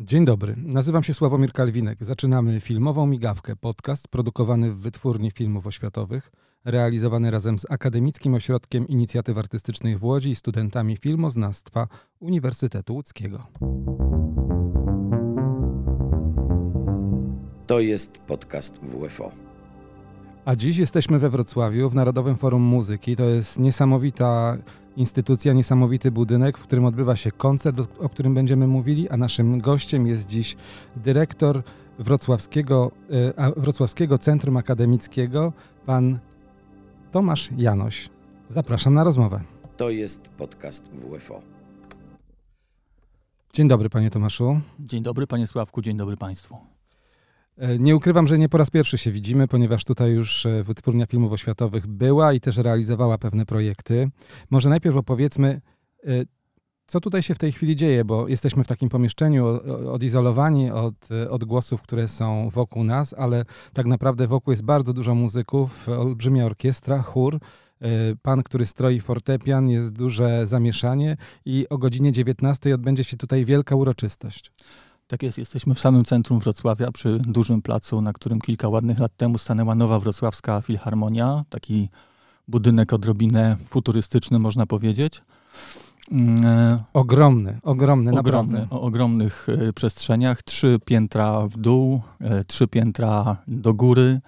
Dzień dobry, nazywam się Sławomir Kalwinek. Zaczynamy filmową migawkę, podcast produkowany w Wytwórni Filmów Oświatowych, realizowany razem z Akademickim Ośrodkiem Inicjatyw Artystycznych w Łodzi i studentami filmoznawstwa Uniwersytetu Łódzkiego. To jest podcast WFO. A dziś jesteśmy we Wrocławiu w Narodowym Forum Muzyki. To jest niesamowita instytucja, niesamowity budynek, w którym odbywa się koncert, o którym będziemy mówili, a naszym gościem jest dziś dyrektor Wrocławskiego, e, Wrocławskiego Centrum Akademickiego, pan Tomasz Janoś. Zapraszam na rozmowę. To jest podcast WFO. Dzień dobry, panie Tomaszu. Dzień dobry, panie Sławku, dzień dobry państwu. E, nie ukrywam, że nie po raz pierwszy się widzimy, ponieważ tutaj już e, Wytwórnia Filmów Oświatowych była i też realizowała pewne projekty. Może najpierw opowiedzmy, e, co tutaj się w tej chwili dzieje, bo jesteśmy w takim pomieszczeniu odizolowani od odgłosów, które są wokół nas, ale tak naprawdę wokół jest bardzo dużo muzyków, olbrzymia orkiestra, chór. Pan, który stroi fortepian, jest duże zamieszanie i o godzinie 19 odbędzie się tutaj wielka uroczystość. Tak jest, jesteśmy w samym centrum Wrocławia, przy dużym placu, na którym kilka ładnych lat temu stanęła nowa wrocławska filharmonia. Taki budynek odrobinę futurystyczny, można powiedzieć. Mm, ogromny, ogromny, ogromny naprawdę. O ogromnych y, przestrzeniach. Trzy piętra w dół, y, trzy piętra do góry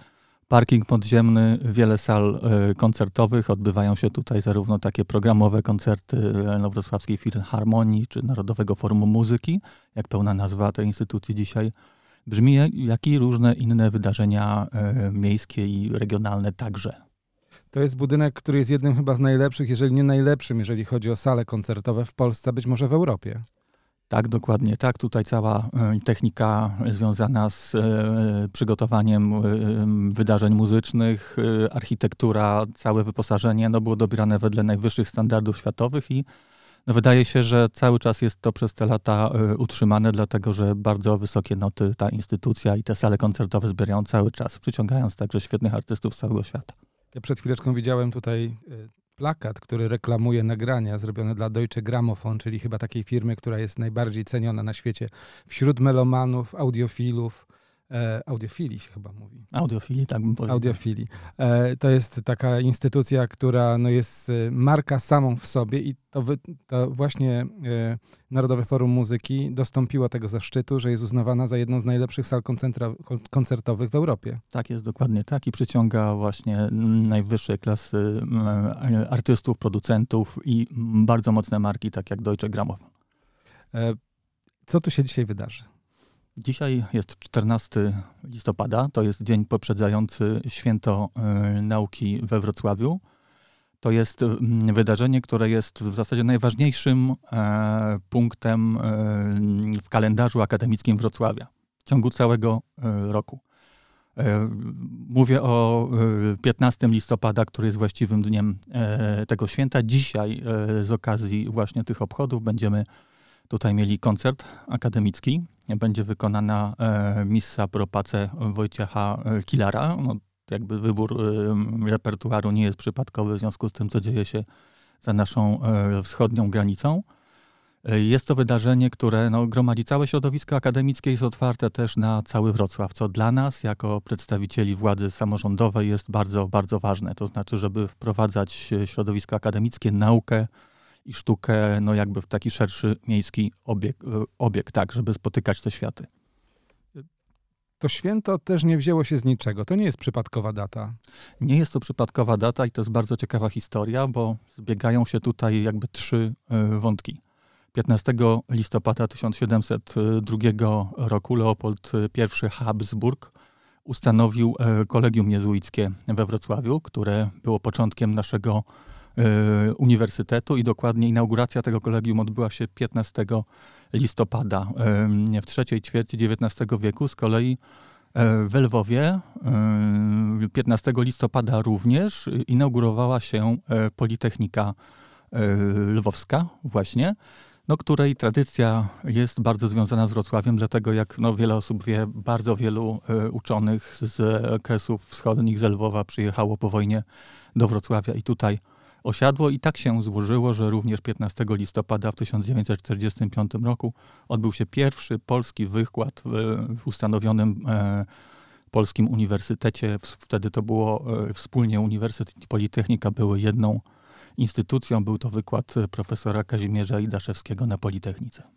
parking podziemny, wiele sal e, koncertowych. Odbywają się tutaj zarówno takie programowe koncerty Wrocławskiej Filharmonii czy Narodowego Forum Muzyki, jak pełna nazwa tej instytucji dzisiaj brzmi, jak i różne inne wydarzenia e, miejskie i regionalne także. To jest budynek, który jest jednym chyba z najlepszych, jeżeli nie najlepszym, jeżeli chodzi o sale koncertowe w Polsce, być może w Europie. Tak, dokładnie tak. Tutaj cała e, technika związana z e, przygotowaniem e, wydarzeń muzycznych, architektura, całe wyposażenie no, było dobierane wedle najwyższych standardów światowych i no, wydaje się, że cały czas jest to przez te lata utrzymane, dlatego że bardzo wysokie noty ta instytucja i te sale koncertowe zbierają cały czas, przyciągając także świetnych artystów z całego świata. Ja przed chwileczką widziałem tutaj plakat, który reklamuje nagrania zrobione dla Deutsche Grammophon, czyli chyba takiej firmy, która jest najbardziej ceniona na świecie wśród melomanów, audiofilów. E, audiofili się chyba mówi. Audiofili, tak bym powiedział. Audiofili. E, to jest taka instytucja, która no, jest e, marka samą w sobie i to, wy, to właśnie e, Narodowe Forum Muzyki dostąpiło tego zaszczytu, że jest uznawana za jedną z najlepszych sal koncertowych w Europie. Tak jest, dokładnie tak i przyciąga właśnie najwyższej klasy artystów, producentów i bardzo mocne marki, tak jak Deutsche Grammophon. Co tu się dzisiaj wydarzy? Dzisiaj jest 14 listopada, to jest dzień poprzedzający święto y, nauki we Wrocławiu. To jest y, wydarzenie, które jest w zasadzie najważniejszym y, punktem w kalendarzu akademickim Wrocławia w ciągu całego roku. Mówię o 15 listopada, który jest właściwym dniem tego święta. Dzisiaj z okazji właśnie tych obchodów będziemy tutaj mieli koncert akademicki będzie wykonana e, missa pro pace Wojciecha e, Kilara. No, jakby wybór e, repertuaru nie jest przypadkowy w związku z tym, co dzieje się za naszą wschodnią granicą. Jest to wydarzenie, które no, gromadzi całe środowisko akademickie, jest otwarte też na cały Wrocław, co dla nas, jako przedstawicieli władzy samorządowej, jest bardzo, bardzo ważne. To znaczy, żeby wprowadzać środowisko akademickie, naukę, i sztukę no jakby w taki szerszy miejski obieg, e, obieg tak, żeby spotykać te światy. To święto też nie wzięło się z niczego. To nie jest przypadkowa data. Nie jest to przypadkowa data i to jest bardzo ciekawa historia, bo zbiegają się tutaj jakby trzy e, wątki. 15 listopada 1702 roku Leopold I Habsburg ustanowił e, kolegium jezuickie we Wrocławiu, które było początkiem naszego uniwersytetu i dokładnie inauguracja tego kolegium odbyła się 15 listopada e, w trzeciej ćwierci XIX wieku. Z kolei e, w Lwowie 15 listopada również inaugurowała się Politechnika Lwowska właśnie, no, której tradycja jest bardzo związana z Wrocławiem, dlatego jak no, wiele osób wie, bardzo wielu uczonych z okresów wschodnich z Lwowa przyjechało po wojnie do Wrocławia i tutaj osiadło i tak się złożyło, że również 15 listopada w 1945 roku odbył się pierwszy polski wykład w, w ustanowionym e, Polskim Uniwersytecie. Wtedy to było e, wspólnie Uniwersytet i Politechnika były jedną instytucją. Był to wykład profesora Kazimierza Idaszewskiego na Politechnice.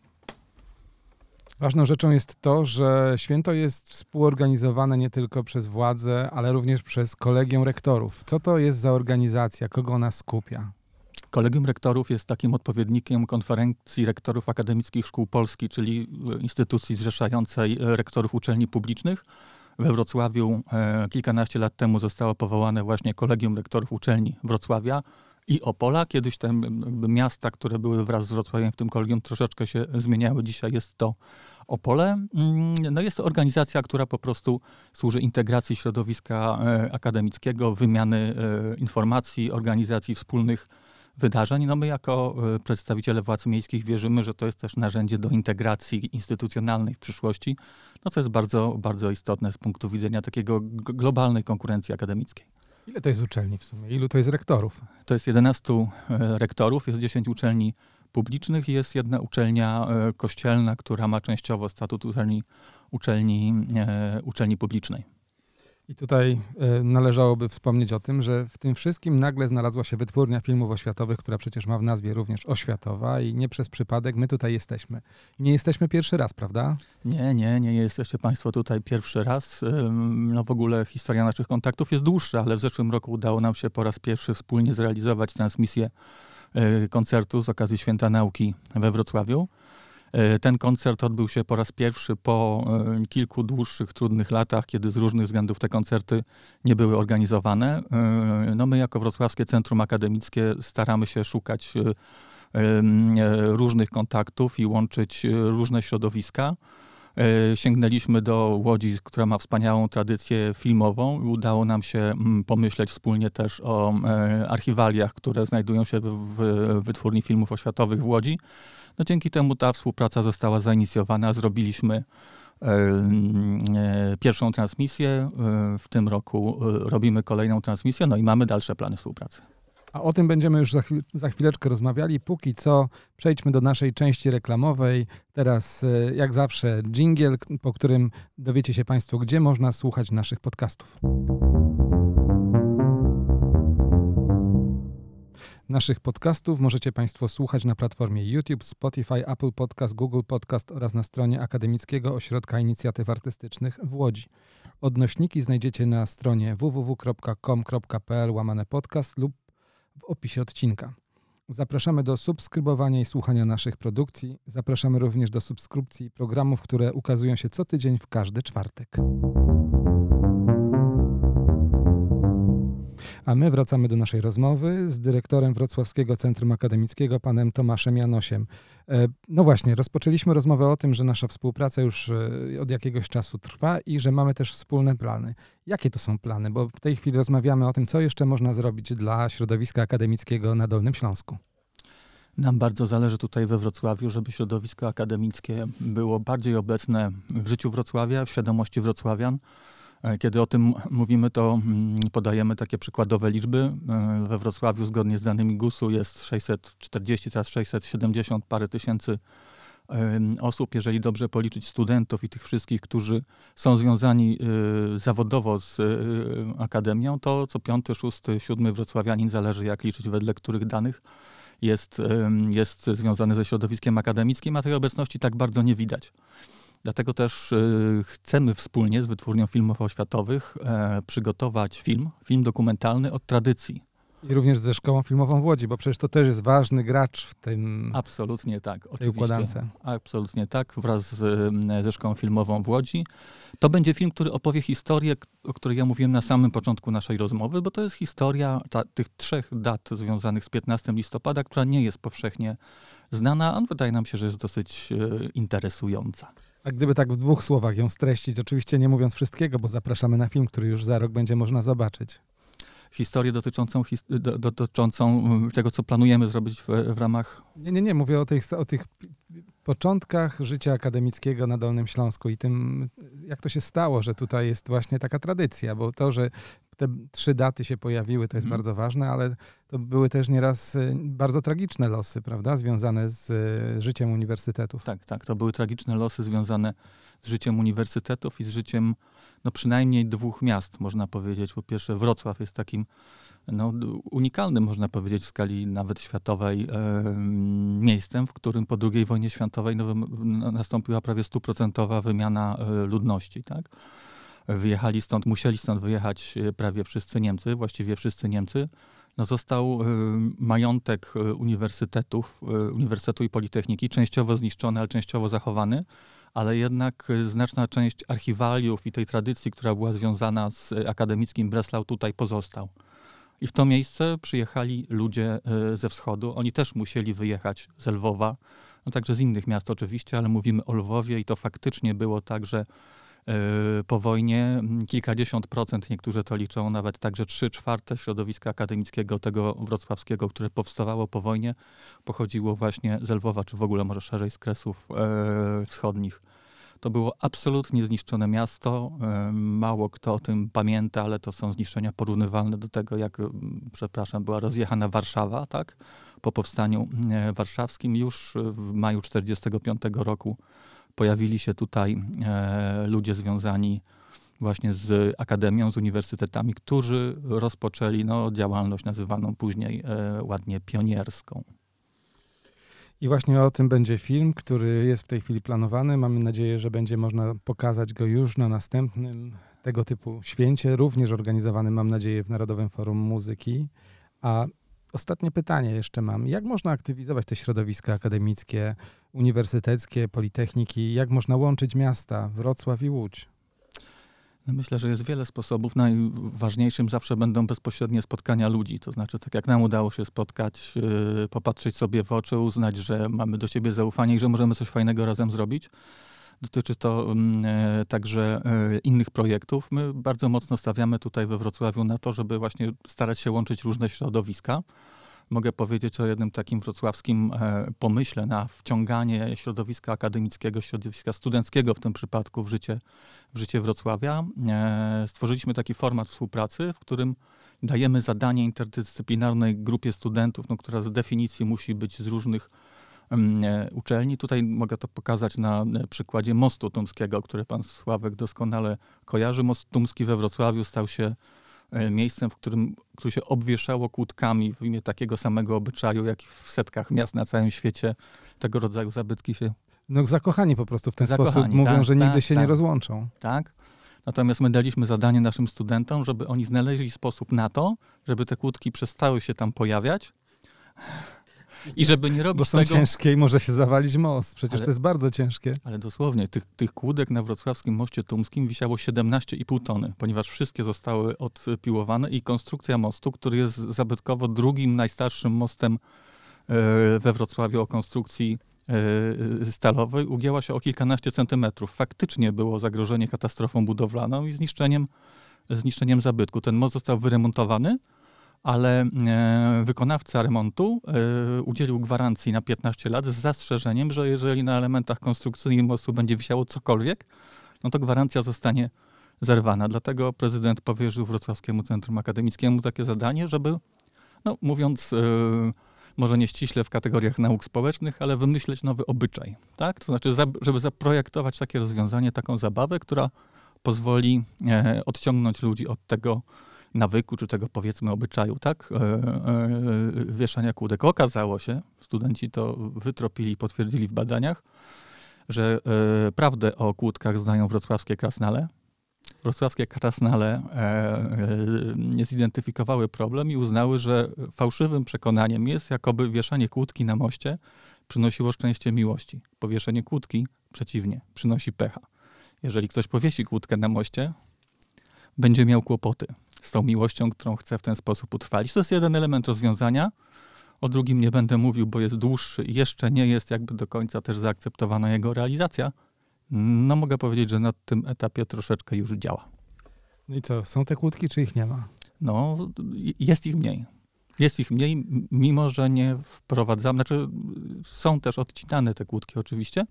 Ważną rzeczą jest to, że święto jest współorganizowane nie tylko przez władze, ale również przez kolegium rektorów. Co to jest za organizacja? Kogo ona skupia? Kolegium Rektorów jest takim odpowiednikiem konferencji rektorów akademickich szkół Polski, czyli instytucji zrzeszającej rektorów uczelni publicznych. We Wrocławiu e, kilkanaście lat temu zostało powołane właśnie Kolegium Rektorów Uczelni Wrocławia i Opola. Kiedyś te miasta, które były wraz z Wrocławiem w tym kolegium troszeczkę się zmieniały. Dzisiaj jest to Opole. Mm, no jest to organizacja, która po prostu służy integracji środowiska e, akademickiego, wymiany e, informacji, organizacji wspólnych wydarzeń. No my jako e, przedstawiciele władz miejskich wierzymy, że to jest też narzędzie do integracji instytucjonalnej w przyszłości, no co jest bardzo, bardzo istotne z punktu widzenia takiego globalnej konkurencji akademickiej. Ile to jest uczelni w sumie? Ilu to jest rektorów? To jest 11 rektorów, jest 10 uczelni publicznych i jest jedna uczelnia e, kościelna, która ma częściowo statut uczelni, uczelni, e, uczelni publicznej. I tutaj e, należałoby wspomnieć o tym, że w tym wszystkim nagle znalazła się wytwórnia filmów oświatowych, która przecież ma w nazwie również oświatowa i nie przez przypadek my tutaj jesteśmy. Nie jesteśmy pierwszy raz, prawda? Nie, nie, nie jesteście Państwo tutaj pierwszy raz. No w ogóle historia naszych kontaktów jest dłuższa, ale w zeszłym roku udało nam się po raz pierwszy wspólnie zrealizować transmisję koncertu z okazji Święta Nauki we Wrocławiu. E, ten koncert odbył się po raz pierwszy po e, kilku dłuższych, trudnych latach, kiedy z różnych względów te koncerty nie były organizowane. No my jako Wrocławskie Centrum Akademickie staramy się szukać różnych kontaktów i łączyć różne środowiska. E, sięgnęliśmy do Łodzi, która ma wspaniałą tradycję filmową. Udało nam się mm, pomyśleć wspólnie też o e, archiwaliach, które znajdują się w wytwórni filmów oświatowych w Łodzi. No dzięki temu ta współpraca została zainicjowana. Zrobiliśmy e, pierwszą transmisję. W tym roku robimy kolejną transmisję, no i mamy dalsze plany współpracy. A o tym będziemy już za, chwil, za chwileczkę rozmawiali. Póki co przejdźmy do naszej części reklamowej. Teraz, e, jak zawsze, jingle, po którym dowiecie się Państwo, gdzie można słuchać naszych podcastów. Naszych podcastów możecie Państwo słuchać na platformie YouTube, Spotify, Apple Podcast, Google Podcast oraz na stronie Akademickiego Ośrodka Inicjatyw Artystycznych w Łodzi. Odnośniki znajdziecie na stronie www.com.pl łamane podcast lub w opisie odcinka. Zapraszamy do subskrybowania i słuchania naszych produkcji. Zapraszamy również do subskrypcji programów, które ukazują się co tydzień w każdy czwartek. A my wracamy do naszej rozmowy z dyrektorem Wrocławskiego Centrum Akademickiego, panem Tomaszem Janosiem. E, no właśnie, rozpoczęliśmy rozmowę o tym, że nasza współpraca już e, od jakiegoś czasu trwa i że mamy też wspólne plany. Jakie to są plany? Bo w tej chwili rozmawiamy o tym, co jeszcze można zrobić dla środowiska akademickiego na Dolnym Śląsku. Nam bardzo zależy tutaj we Wrocławiu, żeby środowisko akademickie było bardziej obecne w życiu Wrocławia, w świadomości wrocławian. E, kiedy o tym mówimy, to podajemy takie przykładowe liczby. E, we Wrocławiu zgodnie z danymi GUS-u jest 640, teraz 670 parę tysięcy osób, jeżeli dobrze policzyć studentów i tych wszystkich, którzy są związani e, zawodowo z akademią, to co piąty, szósty, siódmy wrocławianin, zależy jak liczyć wedle których danych, jest, jest związany ze środowiskiem akademickim, a tej obecności tak bardzo nie widać. Dlatego też y, chcemy wspólnie z Wytwórnią Filmów Oświatowych e, przygotować film, film dokumentalny od tradycji. I również ze Szkołą Filmową w Łodzi, bo przecież to też jest ważny gracz w tym. Absolutnie tak, oczywiście. Układance. Absolutnie tak, wraz z, ze Szkołą Filmową w Łodzi. To będzie film, który opowie historię, o której ja mówiłem na samym początku naszej rozmowy, bo to jest historia ta, tych trzech dat związanych z 15 listopada, która nie jest powszechnie znana, a wydaje nam się, że jest dosyć e, interesująca. A gdyby tak w dwóch słowach ją streścić, oczywiście nie mówiąc wszystkiego, bo zapraszamy na film, który już za rok będzie można zobaczyć. Historię dotyczącą, his, do, dotyczącą mm, tego, co planujemy zrobić w, w, ramach. Nie, nie, nie, mówię o tych, o tych początkach życia akademickiego na Dolnym Śląsku i tym, jak to się stało, że tutaj jest właśnie taka tradycja, bo to, że te trzy daty się pojawiły, to jest Mhm. bardzo ważne, ale to były też nieraz y, bardzo tragiczne losy, prawda, związane z y, życiem uniwersytetów. Tak, tak. To były tragiczne losy związane z życiem uniwersytetów i z życiem no, przynajmniej dwóch miast, można powiedzieć. Po pierwsze, Wrocław jest takim no, unikalnym, można powiedzieć, w skali nawet światowej em, miejscem, w którym po II wojnie światowej no, no, nastąpiła prawie stuprocentowa wymiana e, ludności. Tak? Wyjechali stąd, musieli stąd wyjechać e, prawie wszyscy Niemcy, właściwie wszyscy Niemcy. No został e, majątek e, uniwersytetów, Uniwersytetu i Politechniki, częściowo zniszczony, ale częściowo zachowany, ale jednak znaczna część archiwaliów i tej tradycji, która była związana z akademickim Breslau tutaj pozostał. I w to miejsce przyjechali ludzie ze wschodu. Oni też musieli wyjechać z Lwowa, no także z innych miast oczywiście, ale mówimy o Lwowie i to faktycznie było tak, że po wojnie mm, kilkadziesiąt procent, niektórzy to liczą, nawet także trzy czwarte środowiska akademickiego tego wrocławskiego, które powstawało po wojnie, pochodziło właśnie z Lwowa, czy w ogóle może szerzej z Kresów e, Wschodnich. To było absolutnie zniszczone miasto. e, Mało kto o tym pamięta, ale to są zniszczenia porównywalne do tego, jak, przepraszam, była rozjechana Warszawa, tak? Po powstaniu e, warszawskim. Już w maju 1945 roku pojawili się tutaj e, ludzie związani właśnie z akademią, z uniwersytetami, którzy rozpoczęli no, działalność nazywaną później e, ładnie pionierską. I właśnie o tym będzie film, który jest w tej chwili planowany. Mamy nadzieję, że będzie można pokazać go już na następnym tego typu święcie, również organizowanym, mam nadzieję, w Narodowym Forum Muzyki. A ostatnie pytanie jeszcze mam. Jak można aktywizować te środowiska akademickie, uniwersyteckie, politechniki? Jak można łączyć miasta Wrocław i Łódź? No myślę, że jest wiele sposobów. Najważniejszym zawsze będą bezpośrednie spotkania ludzi. To znaczy, tak jak nam udało się spotkać, yy, popatrzeć sobie w oczy, uznać, że mamy do siebie zaufanie i że możemy coś fajnego razem zrobić. Dotyczy to mm, e, także e, innych projektów. My bardzo mocno stawiamy tutaj we Wrocławiu na to, żeby właśnie starać się łączyć różne środowiska. Mogę powiedzieć o jednym takim wrocławskim e, pomyśle na wciąganie środowiska akademickiego, środowiska studenckiego w tym przypadku w życie, w życie Wrocławia. Stworzyliśmy taki format współpracy, w którym dajemy zadanie interdyscyplinarnej grupie studentów, no, która z definicji musi być z różnych uczelni. Tutaj mogę to pokazać na e, przykładzie Mostu Tumskiego, który pan Sławek doskonale kojarzy. Most Tumski we Wrocławiu stał się e, miejscem, w którym który się obwieszało kłódkami w imię takiego samego obyczaju, jak w setkach miast na całym świecie tego rodzaju zabytki się No zakochani po prostu w ten Zakochani, sposób. Mówią, tak, że nigdy tak, się nie tak. rozłączą. tak? Natomiast my daliśmy zadanie naszym studentom, żeby oni znaleźli sposób na to, żeby te kłódki przestały się tam pojawiać i żeby nie robić Bo są tego... ciężkie i może się zawalić most. Przecież Ale- to jest bardzo ciężkie. Ale dosłownie, tych, tych kłódek na wrocławskim moście tumskim wisiało 17,5 tony, ponieważ wszystkie zostały odpiłowane i konstrukcja mostu, który jest zabytkowo drugim najstarszym mostem e, we Wrocławiu o konstrukcji e, stalowej, ugięła się o kilkanaście centymetrów. Faktycznie było zagrożenie katastrofą budowlaną i zniszczeniem, zniszczeniem zabytku. Ten most został wyremontowany, ale e, wykonawca remontu e, udzielił gwarancji na 15 lat z zastrzeżeniem, że jeżeli na elementach konstrukcyjnych mostu będzie wisiało cokolwiek, no to gwarancja zostanie zerwana. Dlatego prezydent powierzył Wrocławskiemu Centrum Akademickiemu takie zadanie, żeby, no mówiąc e, może nie ściśle w kategoriach nauk społecznych, ale wymyśleć nowy obyczaj. Tak? To znaczy, żeby zaprojektować takie rozwiązanie, taką zabawę, która pozwoli odciągnąć ludzi od tego nawyku, czy tego powiedzmy obyczaju, tak? E, e, wieszania kłódek. Okazało się, studenci to wytropili, potwierdzili w badaniach, że e, prawdę o kłódkach znają wrocławskie krasnale. Wrocławskie krasnale e, e, zidentyfikowały problem i uznały, że fałszywym przekonaniem jest, jakoby wieszanie kłódki na moście przynosiło szczęście miłości. Powieszenie kłódki, przeciwnie, przynosi pecha. Jeżeli ktoś powiesi kłódkę na moście, będzie miał kłopoty z tą miłością, którą chce w ten sposób utrwalić. To jest jeden element rozwiązania. O drugim nie będę mówił, bo jest dłuższy i jeszcze nie jest jakby do końca też zaakceptowana jego realizacja. No mogę powiedzieć, że na tym etapie troszeczkę już działa. No i co, są te kłódki, czy ich nie ma? No, jest ich mniej. Jest ich mniej, mimo że nie wprowadzamy, znaczy są też odcinane te kłódki oczywiście.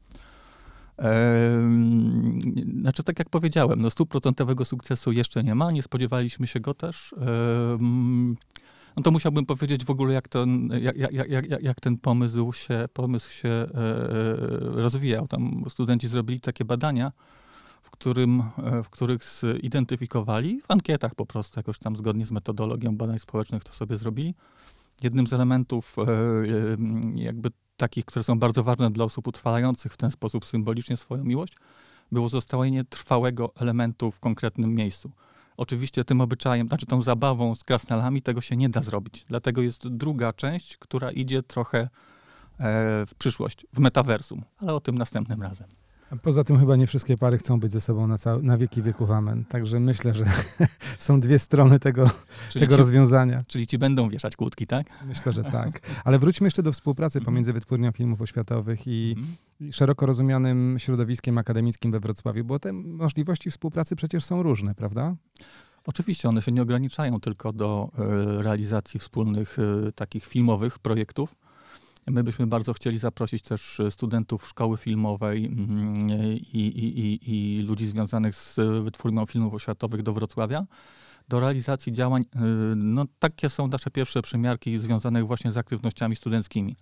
Znaczy tak jak powiedziałem, no stuprocentowego sukcesu jeszcze nie ma, nie spodziewaliśmy się go też. No to musiałbym powiedzieć w ogóle, jak ten, jak, jak, jak, jak ten pomysł się, pomysł się e, rozwijał. Tam studenci zrobili takie badania, w, którym, e, w których zidentyfikowali, w ankietach po prostu, jakoś tam zgodnie z metodologią badań społecznych to sobie zrobili. Jednym z elementów e, jakby takich, które są bardzo ważne dla osób utrwalających w ten sposób symbolicznie swoją miłość, było zostawienie trwałego elementu w konkretnym miejscu. Oczywiście tym obyczajem, znaczy tą zabawą z krasnalami tego się nie da zrobić. Dlatego jest druga część, która idzie trochę e, w przyszłość, w metaversum, ale o tym następnym razem. Poza tym chyba nie wszystkie pary chcą być ze sobą na, na wieki wieków amen. Także myślę, że są dwie strony tego, tego ci, rozwiązania. Czyli ci będą wieszać kłódki, tak? Myślę, że tak. Ale wróćmy jeszcze do współpracy mhm. pomiędzy Wytwórnią Filmów Oświatowych i mhm. szeroko rozumianym środowiskiem akademickim we Wrocławiu, bo te możliwości współpracy przecież są różne, prawda? Oczywiście one się nie ograniczają tylko do y, realizacji wspólnych y, takich filmowych projektów My byśmy bardzo chcieli zaprosić też e, studentów szkoły filmowej mm, i, i, i, i ludzi związanych z wytwórnią filmów oświatowych do Wrocławia do realizacji działań. E, no, takie są nasze pierwsze przymiarki związane właśnie z aktywnościami studenckimi.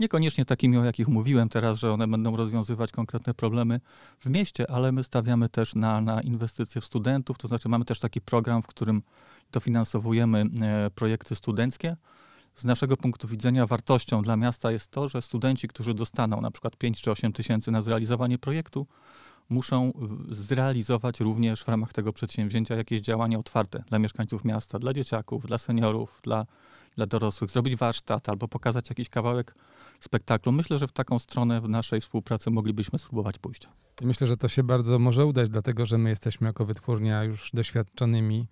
Niekoniecznie takimi, o jakich mówiłem teraz, że one będą rozwiązywać konkretne problemy w mieście, ale my stawiamy też na, na inwestycje w studentów, to znaczy mamy też taki program, w którym dofinansowujemy e, projekty studenckie z naszego punktu widzenia wartością dla miasta jest to, że studenci, którzy dostaną na przykład 5 czy 8 tysięcy na zrealizowanie projektu, muszą zrealizować również w ramach tego przedsięwzięcia jakieś działania otwarte dla mieszkańców miasta, dla dzieciaków, dla seniorów, dla, dla dorosłych, zrobić warsztat albo pokazać jakiś kawałek spektaklu. Myślę, że w taką stronę w naszej współpracy moglibyśmy spróbować pójść. Myślę, że to się bardzo może udać, dlatego że my jesteśmy jako wytwórnia już doświadczonymi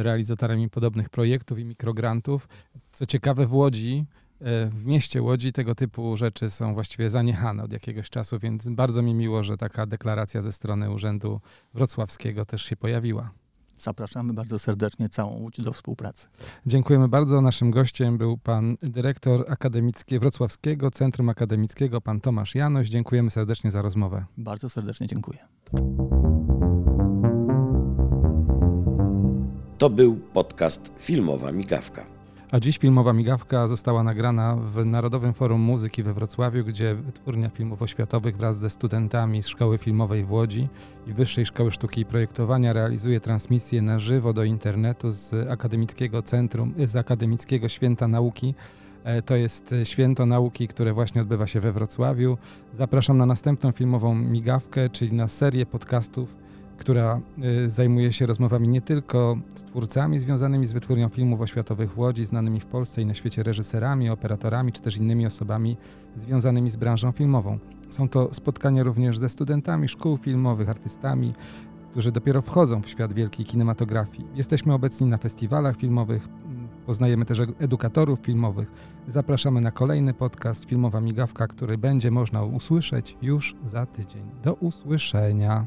realizatorami podobnych projektów i mikrograntów. Co ciekawe, w Łodzi, e, w mieście Łodzi tego typu rzeczy są właściwie zaniechane od jakiegoś czasu, więc bardzo mi miło, że taka deklaracja ze strony Urzędu Wrocławskiego też się pojawiła. Zapraszamy bardzo serdecznie całą Łódź do współpracy. Dziękujemy bardzo. Naszym gościem był pan dyrektor akademickiego Wrocławskiego Centrum Akademickiego, pan Tomasz Janoś. Dziękujemy serdecznie za rozmowę. Bardzo serdecznie dziękuję. To był podcast Filmowa Migawka. A dziś filmowa migawka została nagrana w Narodowym Forum Muzyki we Wrocławiu, gdzie Wytwórnia Filmów Oświatowych wraz ze studentami z Szkoły Filmowej w Łodzi i Wyższej Szkoły Sztuki i Projektowania realizuje transmisję na żywo do internetu z Akademickiego Centrum, z Akademickiego Święta Nauki. E, to jest święto nauki, które właśnie odbywa się we Wrocławiu. Zapraszam na następną filmową migawkę, czyli na serię podcastów która y, zajmuje się rozmowami nie tylko z twórcami związanymi z wytwórnią filmów oświatowych w Łodzi, znanymi w Polsce i na świecie reżyserami, operatorami, czy też innymi osobami związanymi z branżą filmową. Są to spotkania również ze studentami szkół filmowych, artystami, którzy dopiero wchodzą w świat wielkiej kinematografii. Jesteśmy obecni na festiwalach filmowych, poznajemy też edukatorów filmowych. Zapraszamy na kolejny podcast Filmowa Migawka, który będzie można usłyszeć już za tydzień. Do usłyszenia.